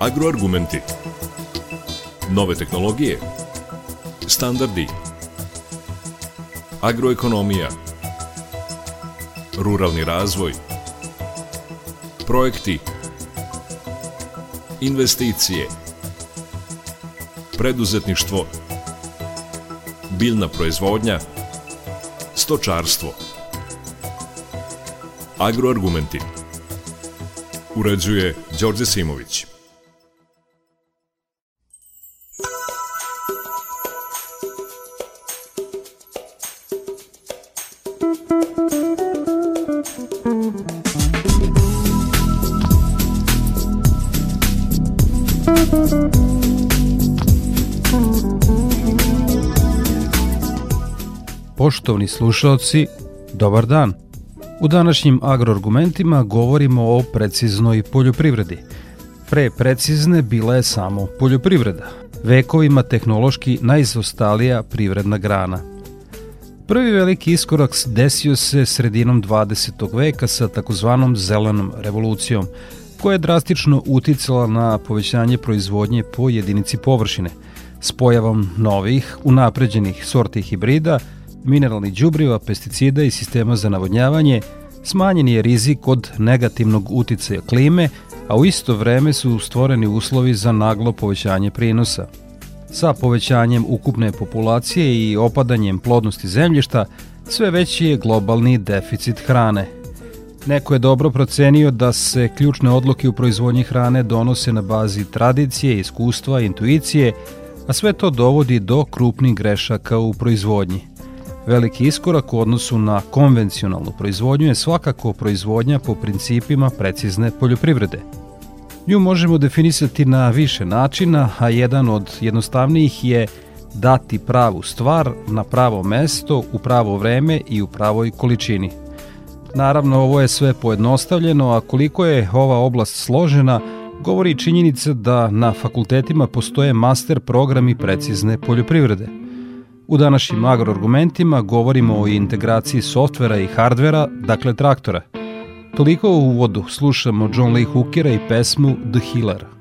Agroargumenti. Nove tehnologije. Standardi. Agroekonomija. Ruralni razvoj. Projekti. Investicije. Preduzetništvo. Biljna proizvodnja. Stočarstvo. Agroargumenti. Uređuje Đorđe Simović. Poštovni slušalci, dobar dan. U današnjim agroargumentima govorimo o preciznoj poljoprivredi. Pre precizne bila je samo poljoprivreda, vekovima tehnološki najizostalija privredna grana. Prvi veliki iskorak desio se sredinom 20. veka sa takozvanom zelenom revolucijom, koja je drastično uticala na povećanje proizvodnje po jedinici površine, s pojavom novih, unapređenih sorti hibrida – mineralnih đubriva, pesticida i sistema za navodnjavanje, smanjen je rizik od negativnog uticaja klime, a u isto vreme su stvoreni uslovi za naglo povećanje prinosa. Sa povećanjem ukupne populacije i opadanjem plodnosti zemljišta, sve veći je globalni deficit hrane. Neko je dobro procenio da se ključne odluke u proizvodnji hrane donose na bazi tradicije, iskustva, intuicije, a sve to dovodi do krupnih grešaka u proizvodnji. Veliki iskorak u odnosu na konvencionalnu proizvodnju je svakako proizvodnja po principima precizne poljoprivrede. Nju možemo definisati na više načina, a jedan od jednostavnijih je dati pravu stvar na pravo mesto, u pravo vreme i u pravoj količini. Naravno, ovo je sve pojednostavljeno, a koliko je ova oblast složena, govori činjenica da na fakultetima postoje master programi precizne poljoprivrede – U današnjim agroargumentima govorimo o integraciji softvera i hardvera, dakle traktora. Toliko u uvodu slušamo John Lee Hookera i pesmu The Healer.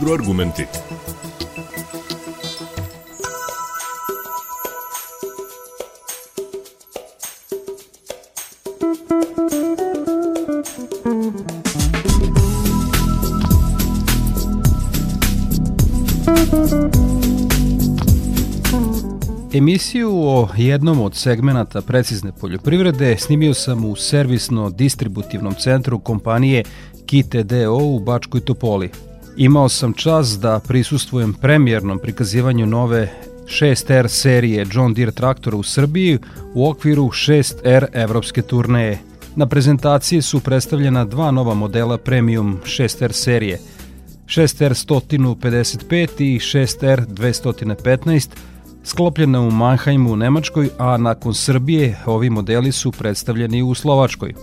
Agroargumenti. Emisiju o jednom od segmenata precizne poljoprivrede snimio sam u servisno-distributivnom centru kompanije Kite DO u Bačkoj Topoli. Imao sam čas da prisustvujem premijernom prikazivanju nove 6R serije John Deere traktora u Srbiji u okviru 6R evropske turneje. Na prezentaciji su predstavljena dva nova modela premium 6R serije, 6R 155 i 6R 215, sklopljena u Mannheimu u Nemačkoj, a nakon Srbije ovi modeli su predstavljeni u Slovačkoj.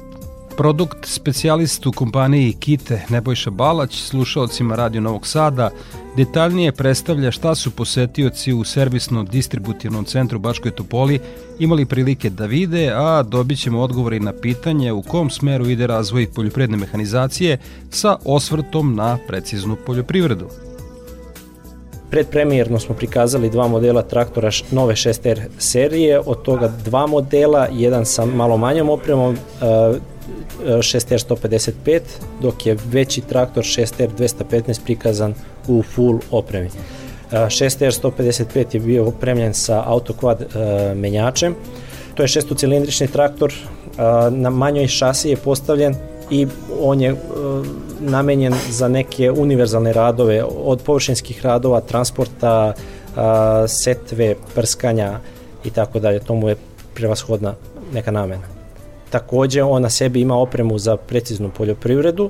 Produkt specijalist u kompaniji Kite Nebojša Balać slušalcima Radio Novog Sada detaljnije predstavlja šta su posetioci u servisno-distributivnom centru Bačkoj Topoli imali prilike da vide, a dobit ćemo odgovori na pitanje u kom smeru ide razvoj poljopredne mehanizacije sa osvrtom na preciznu poljoprivredu. Predpremijerno smo prikazali dva modela traktora nove 6R serije, od toga dva modela, jedan sa malo manjom opremom, 6R 155, dok je veći traktor 6R 215 prikazan u full opremi. 6R 155 je bio opremljen sa autokvad menjačem, to je šestocilindrični traktor, na manjoj šasi je postavljen i on je namenjen za neke univerzalne radove, od površinskih radova, transporta, setve, prskanja i tako dalje. To mu je prevashodna neka namena. Takođe, on na sebi ima opremu za preciznu poljoprivredu,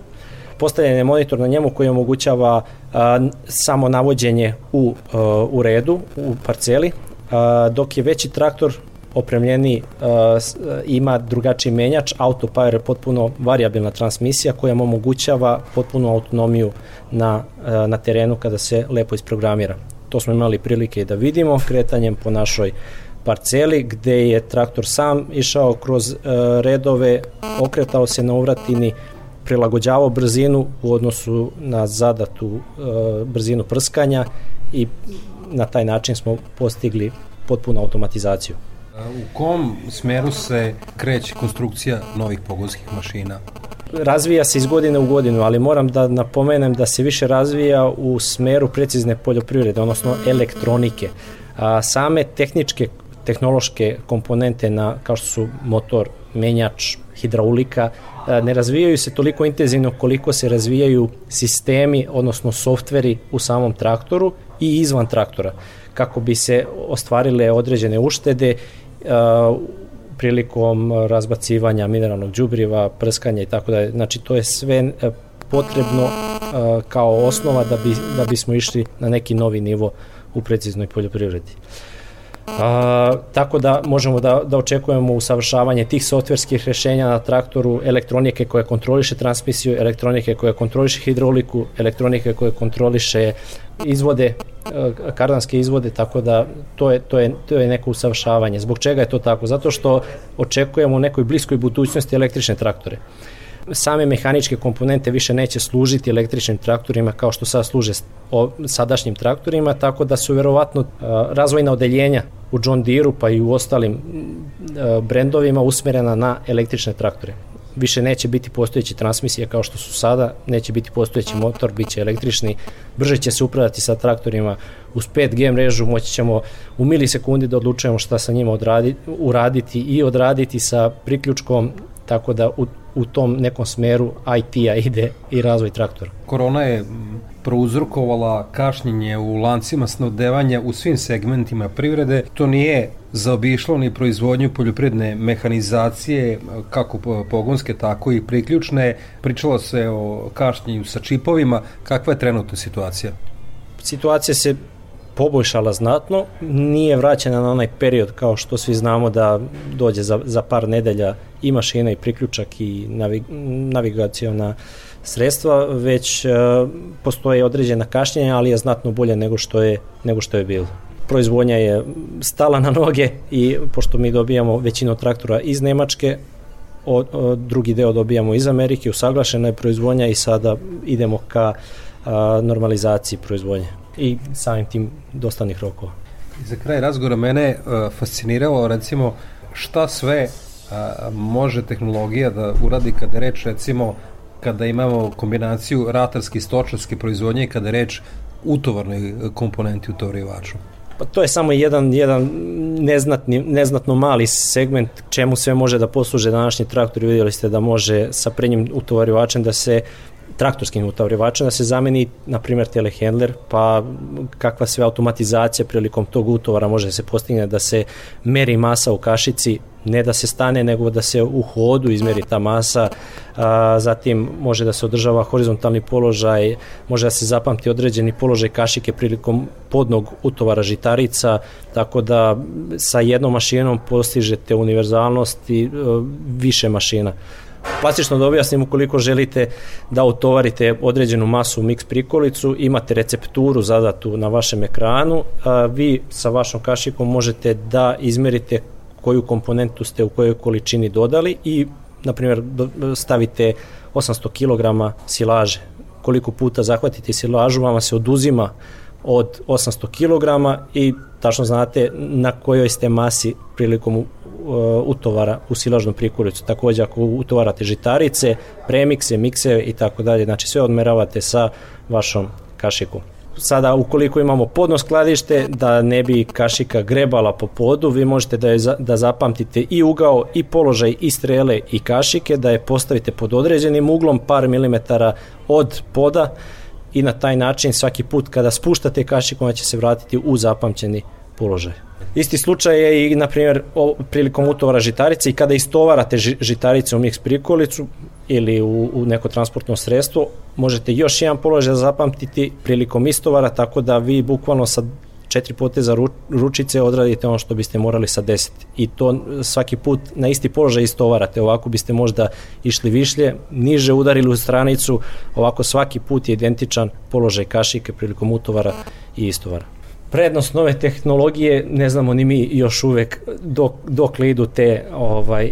postavljen je monitor na njemu koji omogućava a, samo navođenje u, a, u redu, u parceli, a, dok je veći traktor opremljeni a, ima drugačiji menjač, autopower je potpuno variabilna transmisija koja mu omogućava potpunu autonomiju na, a, na terenu kada se lepo isprogramira. To smo imali prilike da vidimo kretanjem po našoj parceli gde je traktor sam išao kroz e, redove, okretao se na uvratini, prilagođavao brzinu u odnosu na zadatu e, brzinu prskanja i na taj način smo postigli potpunu automatizaciju. U kom smeru se kreće konstrukcija novih pogonskih mašina? Razvija se iz godine u godinu, ali moram da napomenem da se više razvija u smeru precizne poljoprivrede, odnosno elektronike. A, same tehničke tehnološke komponente na, kao što su motor, menjač, hidraulika, ne razvijaju se toliko intenzivno koliko se razvijaju sistemi, odnosno softveri u samom traktoru i izvan traktora, kako bi se ostvarile određene uštede prilikom razbacivanja mineralnog đubriva, prskanja i tako dalje. Znači to je sve e, potrebno uh, kao osnova da, bi, da bismo išli na neki novi nivo u preciznoj poljoprivredi. A, tako da možemo da, da očekujemo usavršavanje tih softverskih rešenja na traktoru, elektronike koja kontroliše transmisiju, elektronike koja kontroliše hidrauliku, elektronike koja kontroliše izvode, e, kardanske izvode, tako da to je, to je, to je neko usavršavanje. Zbog čega je to tako? Zato što očekujemo u nekoj bliskoj budućnosti električne traktore same mehaničke komponente više neće služiti električnim traktorima kao što sad služe sadašnjim traktorima, tako da su verovatno razvojna odeljenja u John Deere-u pa i u ostalim brendovima usmerena na električne traktore. Više neće biti postojeći transmisije kao što su sada, neće biti postojeći motor, bit će električni, brže će se upravljati sa traktorima uz 5G mrežu, moći ćemo u milisekundi da odlučujemo šta sa njima odraditi, uraditi i odraditi sa priključkom, tako da u u tom nekom smeru IT-a ide i razvoj traktora. Korona je prouzrokovala kašnjenje u lancima snodevanja u svim segmentima privrede. To nije zaobišlo ni proizvodnju poljoprivredne mehanizacije, kako pogonske, tako i priključne. Pričalo se o kašnjenju sa čipovima. Kakva je trenutna situacija? Situacija se poboljšala znatno, nije vraćena na onaj period kao što svi znamo da dođe za, za par nedelja i mašina i priključak i navig, navigacijona sredstva, već uh, postoje određena kašnjenja, ali je znatno bolje nego što je, nego što je bilo. Proizvodnja je stala na noge i pošto mi dobijamo većinu traktora iz Nemačke, o, o, drugi deo dobijamo iz Amerike, usaglašena je proizvodnja i sada idemo ka normalizaciji proizvodnje i samim tim dostavnih rokova. Za kraj razgovora mene fasciniralo recimo šta sve može tehnologija da uradi kada reč recimo kada imamo kombinaciju ratarske i stočarske proizvodnje i kada reč utovarnoj komponenti u tovarivaču? Pa to je samo jedan, jedan neznatni, neznatno mali segment čemu sve može da posluže današnji traktor. Vidjeli ste da može sa prednjim utovarivačem da se traktorskim utovarivačem da se zameni, na primjer, telehandler, pa kakva sve automatizacija prilikom tog utovara može da se postigne da se meri masa u kašici, ne da se stane, nego da se u hodu izmeri ta masa, a, zatim može da se održava horizontalni položaj, može da se zapamti određeni položaj kašike prilikom podnog utovara žitarica, tako da sa jednom mašinom postižete univerzalnost i a, više mašina. Plastično da objasnim, ukoliko želite da utovarite određenu masu u mix prikolicu, imate recepturu zadatu na vašem ekranu, a vi sa vašom kašikom možete da izmerite koju komponentu ste u kojoj količini dodali i, na primjer, stavite 800 kg silaže. Koliko puta zahvatite silažu, vama se oduzima od 800 kg i tačno znate na kojoj ste masi prilikom Uh, utovara u silažnom prikuricu. Takođe ako utovarate žitarice, premikse, mikse i tako dalje, znači sve odmeravate sa vašom kašikom. Sada ukoliko imamo podno skladište da ne bi kašika grebala po podu, vi možete da, je, da zapamtite i ugao i položaj i strele i kašike, da je postavite pod određenim uglom par milimetara od poda i na taj način svaki put kada spuštate kašiku ona će se vratiti u zapamćeni položaj. Isti slučaj je i, na primjer, prilikom utovara žitarice i kada istovarate žitarice u mix prikolicu ili u, u neko transportno sredstvo, možete još jedan položaj zapamtiti prilikom istovara, tako da vi bukvalno sa četiri poteza ručice odradite ono što biste morali sa deset. I to svaki put na isti položaj istovarate. Ovako biste možda išli višlje, niže udarili u stranicu, ovako svaki put je identičan položaj kašike prilikom utovara i istovara prednost nove tehnologije ne znamo ni mi još uvek dok, dok li idu te ovaj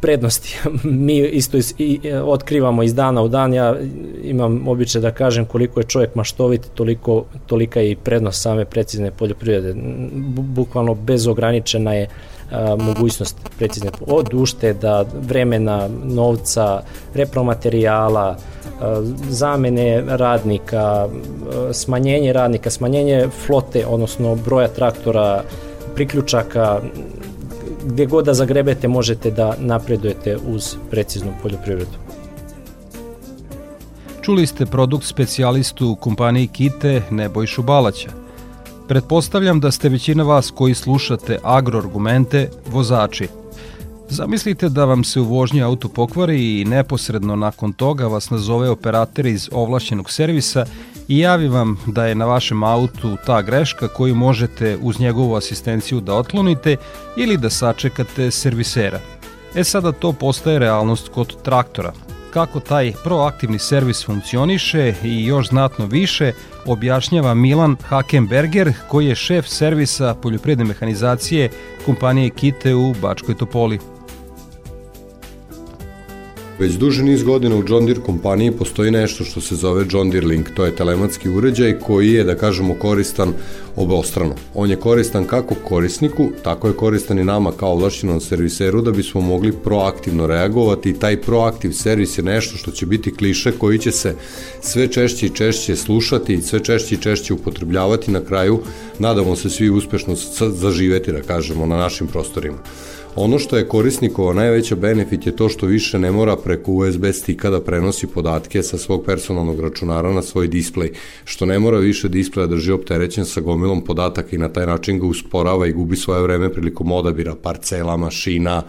prednosti. mi isto is, i, otkrivamo iz dana u dan. Ja imam običaj da kažem koliko je čovjek maštovit, toliko, tolika je i prednost same precizne poljoprivrede. Bukvalno bezograničena je a, mogućnost precizne od ušteda, vremena, novca, repromaterijala, zamene radnika, smanjenje radnika, smanjenje flote, odnosno broja traktora, priključaka, gdje god da zagrebete možete da napredujete uz preciznu poljoprivredu. Čuli ste produkt specijalistu u kompaniji Kite Nebojšu Balaća. Pretpostavljam da ste većina vas koji slušate agroargumente vozači – Zamislite da vam se u vožnji auto pokvari i neposredno nakon toga vas nazove operater iz ovlašćenog servisa i javi vam da je na vašem autu ta greška koju možete uz njegovu asistenciju da otklonite ili da sačekate servisera. E sada to postaje realnost kod traktora. Kako taj proaktivni servis funkcioniše i još znatno više objašnjava Milan Hakenberger koji je šef servisa poljoprivredne mehanizacije kompanije Kite u Bačkoj Topoli. Već duži niz godina u John Deere kompaniji postoji nešto što se zove John Deere Link. To je telematski uređaj koji je, da kažemo, koristan obostrano. On je koristan kako korisniku, tako je koristan i nama kao ovlašćenom serviseru da bismo mogli proaktivno reagovati i taj proaktiv servis je nešto što će biti kliše koji će se sve češće i češće slušati i sve češće i češće upotrebljavati na kraju. Nadamo se svi uspešno zaživeti, da kažemo, na našim prostorima. Ono što je korisnikova najveća benefit je to što više ne mora preko USB stika da prenosi podatke sa svog personalnog računara na svoj displej, što ne mora više displeja drži opterećen sa gomilom podataka i na taj način ga usporava i gubi svoje vreme prilikom odabira parcela, mašina,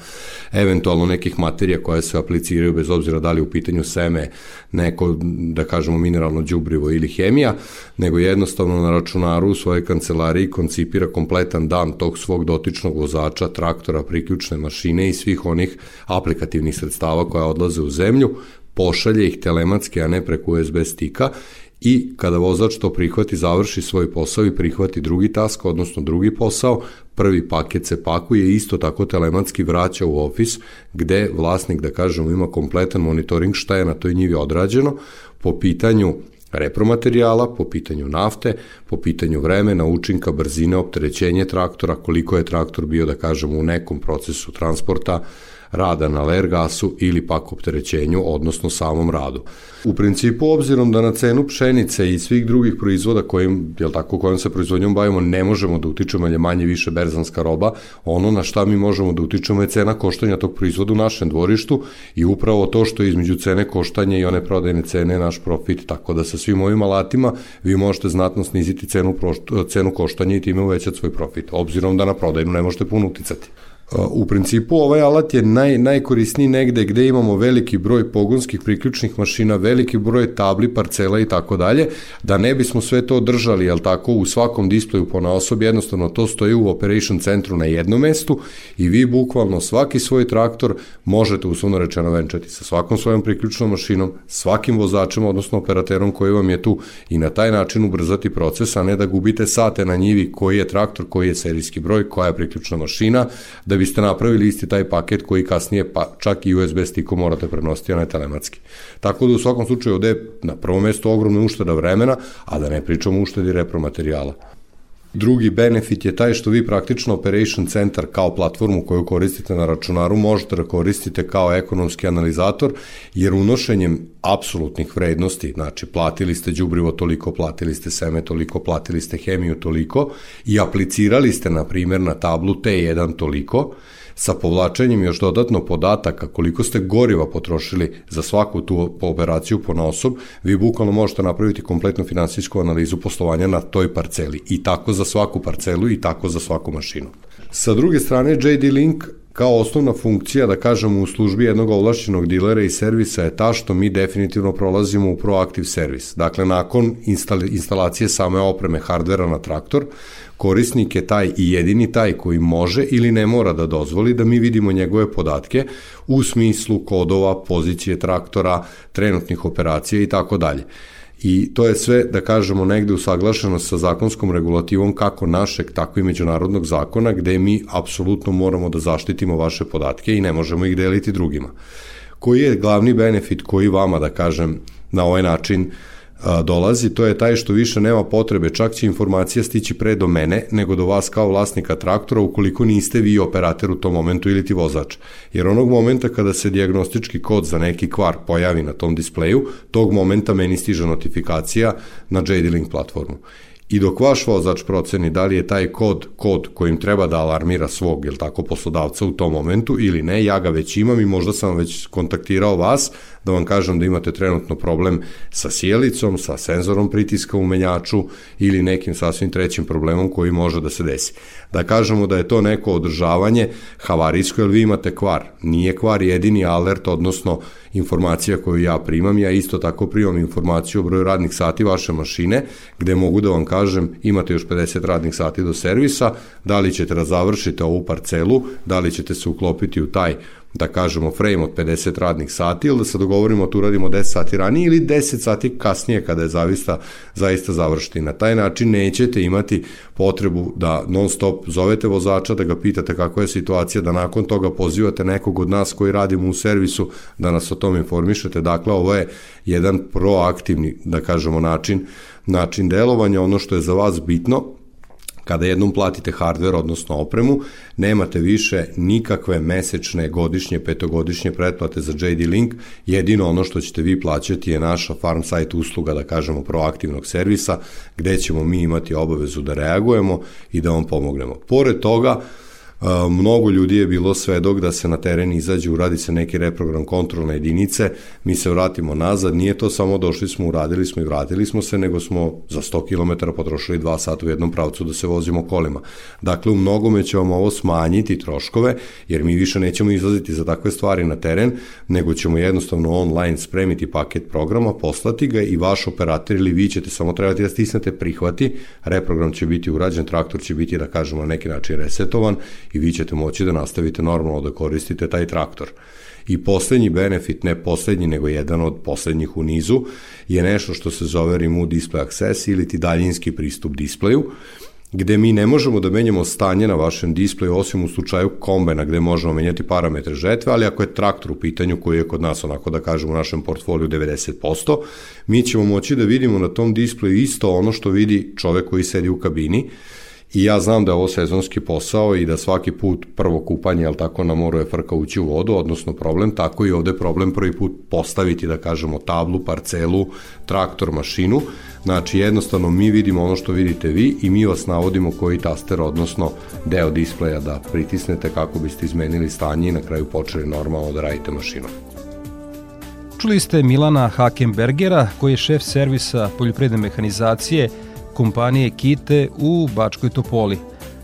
eventualno nekih materija koje se apliciraju bez obzira da li u pitanju seme, neko, da kažemo, mineralno đubrivo ili hemija, nego jednostavno na računaru u svojoj kancelariji koncipira kompletan dan tog svog dotičnog vozača, traktora, priključne mašine i svih onih aplikativnih sredstava koja odlaze u zemlju, pošalje ih telematski, a ne preko USB stika i kada vozač to prihvati, završi svoj posao i prihvati drugi task, odnosno drugi posao, prvi paket se pakuje isto tako telematski vraća u ofis gde vlasnik, da kažemo, ima kompletan monitoring šta je na toj njivi odrađeno. Po pitanju repromaterijala, po pitanju nafte, po pitanju vremena, učinka, brzine, opterećenje traktora, koliko je traktor bio, da kažemo, u nekom procesu transporta, rada na ler gasu ili pak opterećenju, odnosno samom radu. U principu, obzirom da na cenu pšenice i svih drugih proizvoda kojim, jel tako, kojom se proizvodnjom bavimo, ne možemo da utičemo, je manje više berzanska roba, ono na šta mi možemo da utičemo je cena koštanja tog proizvoda u našem dvorištu i upravo to što je između cene koštanja i one prodajne cene naš profit, tako da sa svim ovim alatima vi možete znatno sniziti cenu, cenu koštanja i time uvećati svoj profit, obzirom da na prodajnu ne možete puno uticati. U principu ovaj alat je naj, najkorisniji negde gde imamo veliki broj pogonskih priključnih mašina, veliki broj tabli, parcela i tako dalje, da ne bismo sve to držali, jel tako, u svakom displeju po osobi, jednostavno to stoji u operation centru na jednom mestu i vi bukvalno svaki svoj traktor možete uslovno rečeno venčati sa svakom svojom priključnom mašinom, svakim vozačem, odnosno operaterom koji vam je tu i na taj način ubrzati proces, a ne da gubite sate na njivi koji je traktor, koji je serijski broj, koja je priključna mašina, da biste napravili isti taj paket koji kasnije pa čak i USB stikom morate prenositi, a ne telematski. Tako da u svakom slučaju ovde je na prvom mestu ogromna ušteda vremena, a da ne pričamo uštedi repromaterijala. Drugi benefit je taj što vi praktično Operation Center kao platformu koju koristite na računaru možete da koristite kao ekonomski analizator, jer unošenjem apsolutnih vrednosti, znači platili ste đubrivo toliko, platili ste seme toliko, platili ste hemiju toliko i aplicirali ste, na primjer, na tablu T1 toliko, sa povlačenjem još dodatno podataka koliko ste goriva potrošili za svaku tu operaciju po nosob, vi bukvalno možete napraviti kompletnu finansijsku analizu poslovanja na toj parceli i tako za svaku parcelu i tako za svaku mašinu. Sa druge strane, JD Link kao osnovna funkcija, da kažemo, u službi jednog ovlašćenog dilera i servisa je ta što mi definitivno prolazimo u proaktiv servis. Dakle, nakon instalacije same opreme hardvera na traktor, korisnik je taj i jedini taj koji može ili ne mora da dozvoli da mi vidimo njegove podatke u smislu kodova, pozicije traktora, trenutnih operacija i tako dalje. I to je sve, da kažemo, negde usaglašeno sa zakonskom regulativom kako našeg, tako i međunarodnog zakona, gde mi apsolutno moramo da zaštitimo vaše podatke i ne možemo ih deliti drugima. Koji je glavni benefit koji vama, da kažem, na ovaj način uh, dolazi, to je taj što više nema potrebe, čak će informacija stići pre do mene nego do vas kao vlasnika traktora ukoliko niste vi operator u tom momentu ili ti vozač. Jer onog momenta kada se diagnostički kod za neki kvar pojavi na tom displeju, tog momenta meni stiže notifikacija na JD-Link platformu. I dok vaš vozač proceni da li je taj kod kod kojim treba da alarmira svog, jel tako, poslodavca u tom momentu ili ne, ja ga već imam i možda sam već kontaktirao vas da vam kažem da imate trenutno problem sa sjelicom, sa senzorom pritiska u menjaču ili nekim sasvim trećim problemom koji može da se desi. Da kažemo da je to neko održavanje havarijsko, jer vi imate kvar. Nije kvar jedini alert, odnosno informacija koju ja primam, ja isto tako primam informaciju o broju radnih sati vaše mašine, gde mogu da vam kažem imate još 50 radnih sati do servisa, da li ćete da završite ovu parcelu, da li ćete se uklopiti u taj da kažemo frame od 50 radnih sati ili da se dogovorimo tu radimo 10 sati ranije ili 10 sati kasnije kada je zavista zaista završiti. Na taj način nećete imati potrebu da non stop zovete vozača, da ga pitate kakva je situacija, da nakon toga pozivate nekog od nas koji radimo u servisu da nas o tom informišete. Dakle, ovo je jedan proaktivni, da kažemo, način način delovanja, ono što je za vas bitno, Kada jednom platite hardware, odnosno opremu, nemate više nikakve mesečne, godišnje, petogodišnje pretplate za JD Link, jedino ono što ćete vi plaćati je naša farm site usluga, da kažemo, proaktivnog servisa, gde ćemo mi imati obavezu da reagujemo i da vam pomognemo. Pored toga, mnogo ljudi je bilo svedok da se na teren izađe, uradi se neki reprogram kontrolne jedinice, mi se vratimo nazad, nije to samo došli smo, uradili smo i vratili smo se, nego smo za 100 km potrošili 2 sata u jednom pravcu da se vozimo kolima. Dakle, u mnogome će vam ovo smanjiti troškove, jer mi više nećemo izlaziti za takve stvari na teren, nego ćemo jednostavno online spremiti paket programa, poslati ga i vaš operator ili vi ćete samo trebati da stisnete prihvati, reprogram će biti urađen, traktor će biti, da kažemo, na neki način resetovan i vi ćete moći da nastavite normalno da koristite taj traktor. I poslednji benefit, ne poslednji, nego jedan od poslednjih u nizu, je nešto što se zove Remote Display Access ili ti daljinski pristup displeju, gde mi ne možemo da menjamo stanje na vašem displeju osim u slučaju kombena gde možemo menjati parametre žetve, ali ako je traktor u pitanju koji je kod nas onako da kažemo u našem portfoliju 90%, mi ćemo moći da vidimo na tom displeju isto ono što vidi čovek koji sedi u kabini I ja znam da je ovo sezonski posao i da svaki put prvo kupanje, jel tako, na moru je frka ući u vodu, odnosno problem, tako i ovde problem prvi put postaviti, da kažemo, tablu, parcelu, traktor, mašinu. Znači, jednostavno mi vidimo ono što vidite vi i mi vas navodimo koji taster, odnosno deo displeja da pritisnete kako biste izmenili stanje i na kraju počeli normalno da radite mašinom. Čuli ste Milana Hakenbergera, koji je šef servisa poljopredne mehanizacije kompanije Kite u Bačkoj Topoli.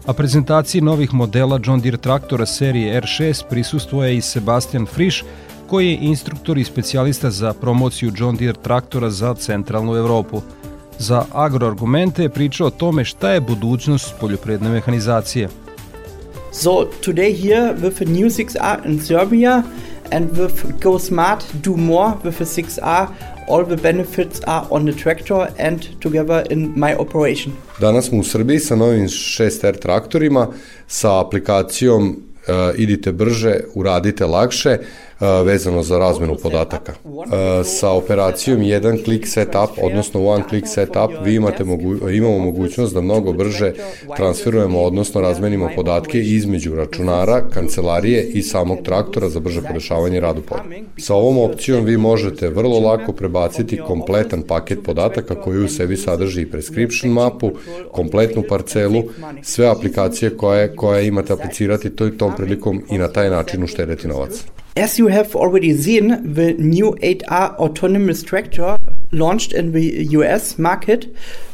A prezentaciji novih modela John Deere traktora serije R6 prisustuje i Sebastian Friš, koji je instruktor i specijalista za promociju John Deere traktora za centralnu Evropu. Za agroargumente je pričao o tome šta je budućnost poljopredne mehanizacije. So today here with a new 6R in Serbia and with Go Smart do more with a 6R all the benefits are on the tractor and together in my operation. Danas smo u Srbiji sa novim 6R traktorima sa aplikacijom uh, idite brže, uradite lakše, vezano za razmenu podataka. Sa operacijom jedan click setup, odnosno one click setup, vi imate mogu, imamo mogućnost da mnogo brže transferujemo, odnosno razmenimo podatke između računara, kancelarije i samog traktora za brže podešavanje radu polja. Sa ovom opcijom vi možete vrlo lako prebaciti kompletan paket podataka koji u sebi sadrži prescription mapu, kompletnu parcelu, sve aplikacije koje, koje imate aplicirati to i tom prilikom i na taj način uštedeti novac. As you have already seen, the new 8R autonomous tractor launched in the US market,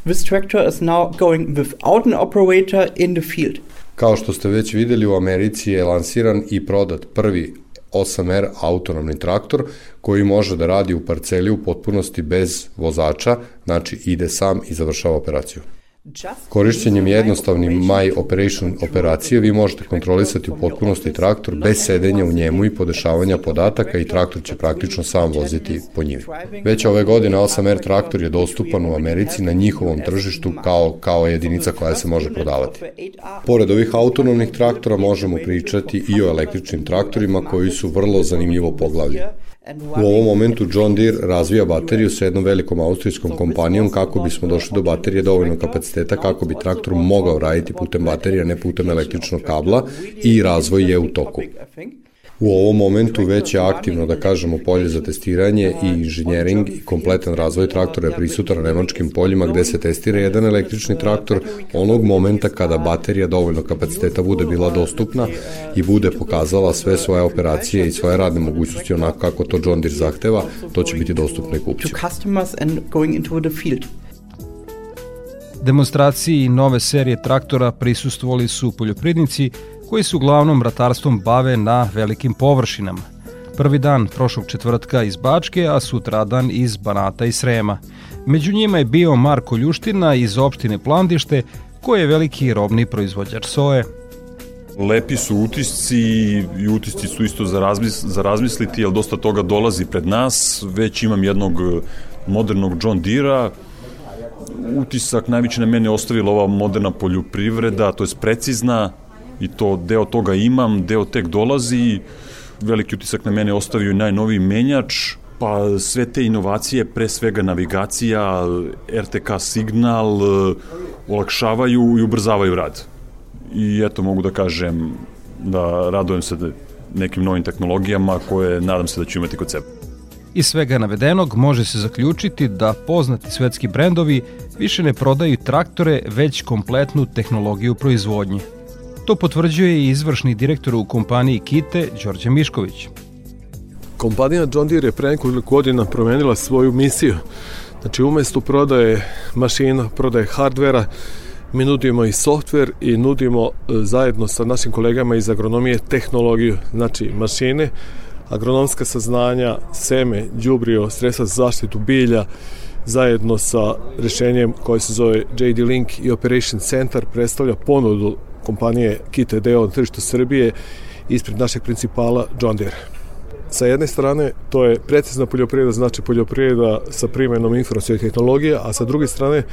this tractor is now going without an operator in the field. Kao što ste već videli, u Americi je lansiran i prodat prvi 8R autonomni traktor koji može da radi u parceli u potpunosti bez vozača, znači ide sam i završava operaciju. Korišćenjem jednostavnim My Operation operacije vi možete kontrolisati u potpunosti traktor bez sedenja u njemu i podešavanja podataka i traktor će praktično sam voziti po njivi. Već ove godine 8R traktor je dostupan u Americi na njihovom tržištu kao, kao jedinica koja se može prodavati. Pored ovih autonomnih traktora možemo pričati i o električnim traktorima koji su vrlo zanimljivo poglavlje. U ovom momentu John Deere razvija bateriju sa jednom velikom austrijskom kompanijom kako bismo došli do baterije dovoljno kapaciteta kako bi traktor mogao raditi putem baterija, ne putem električnog kabla i razvoj je u toku. U ovom momentu već je aktivno, da kažemo, polje za testiranje i inženjering i kompletan razvoj traktora je prisutan na nemačkim poljima gde se testira jedan električni traktor onog momenta kada baterija dovoljno kapaciteta bude bila dostupna i bude pokazala sve svoje operacije i svoje radne mogućnosti onako kako to John Deere zahteva, to će biti dostupno i kupcima. Demonstraciji nove serije traktora prisustvovali su poljoprednici koji se uglavnom ratarstvom bave na velikim površinama. Prvi dan prošlog četvrtka iz Bačke, a sutradan iz Banata i Srema. Među njima je bio Marko Ljuština iz opštine Plandište, koji je veliki robni proizvođač soje. Lepi su utisci i utisci su isto za, razmis, za razmisliti, jer dosta toga dolazi pred nas. Već imam jednog modernog John Deere-a, utisak najveći na mene ostavila ova moderna poljoprivreda, to je precizna, i to deo toga imam, deo tek dolazi, veliki utisak na mene ostavio i najnoviji menjač, pa sve te inovacije, pre svega navigacija, RTK signal, olakšavaju i ubrzavaju rad. I eto, mogu da kažem da radujem se nekim novim tehnologijama koje nadam se da ću imati kod sebe. Iz svega navedenog može se zaključiti da poznati svetski brendovi više ne prodaju traktore, već kompletnu tehnologiju proizvodnje. To potvrđuje i izvršni direktor u kompaniji Kite, Đorđe Mišković. Kompanija John Deere je pre nekoliko godina promenila svoju misiju. Znači, umesto prodaje mašina, prodaje hardvera, mi nudimo i softver i nudimo e, zajedno sa našim kolegama iz agronomije tehnologiju, znači mašine, agronomska saznanja, seme, đubrio, sredstva za zaštitu bilja, zajedno sa rešenjem koje se zove JD Link i Operation Center predstavlja ponudu kompanije Kite deo na tržištu Srbije ispred našeg principala John Deere. Sa jedne strane, to je precizna poljoprivreda, znači poljoprivreda sa primenom informacijoj tehnologije, a sa druge strane,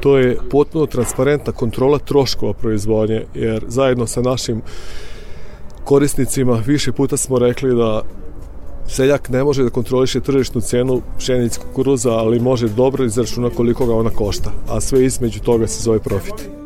to je potpuno transparentna kontrola troškova proizvodnje, jer zajedno sa našim korisnicima više puta smo rekli da seljak ne može da kontroliše tržišnu cenu pšenice kukuruza, ali može dobro izračuna koliko ga ona košta, a sve između toga se zove profit.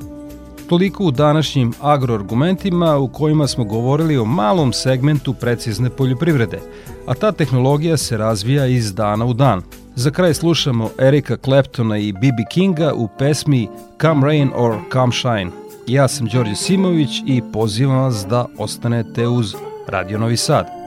Toliko u današnjim agroargumentima u kojima smo govorili o malom segmentu precizne poljoprivrede, a ta tehnologija se razvija iz dana u dan. Za kraj slušamo Erika Claptona i B.B. Kinga u pesmi Come Rain or Come Shine. Ja sam Đorđe Simović i pozivam vas da ostanete uz Radio Novi Sad.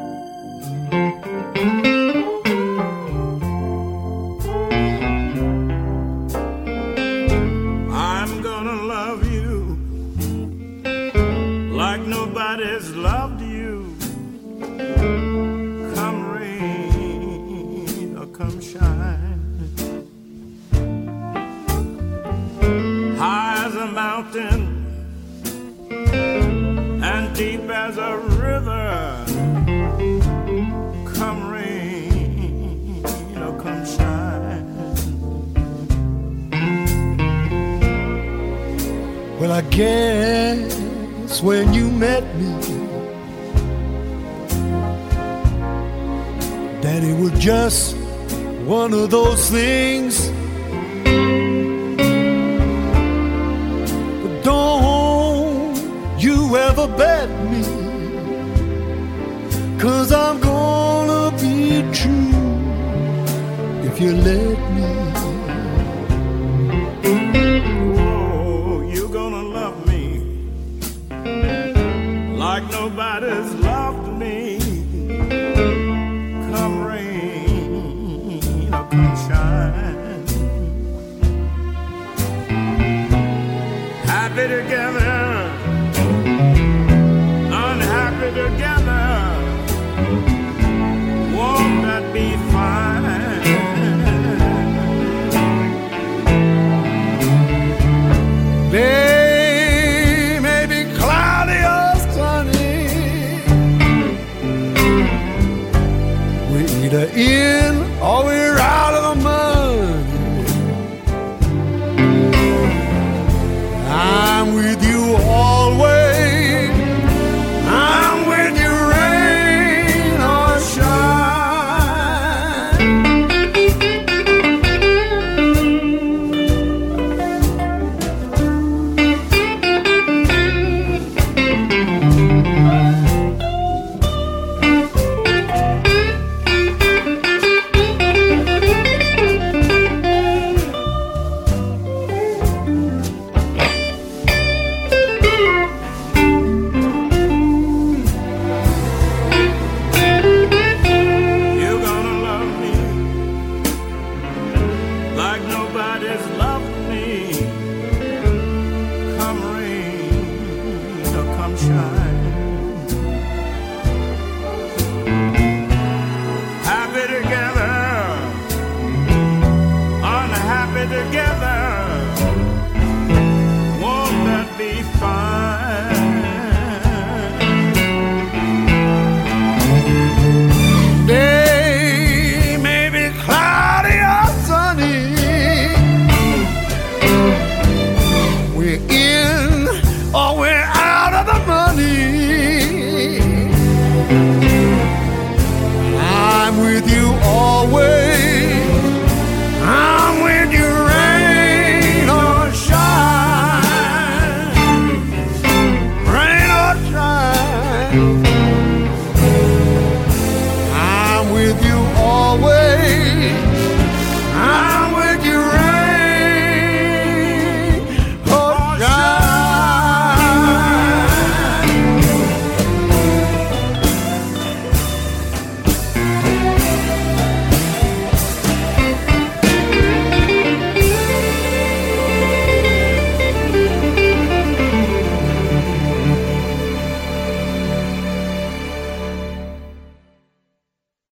Things. But don't you ever bet me, cause I'm gonna be true if you let me. Oh, you're gonna love me like nobody's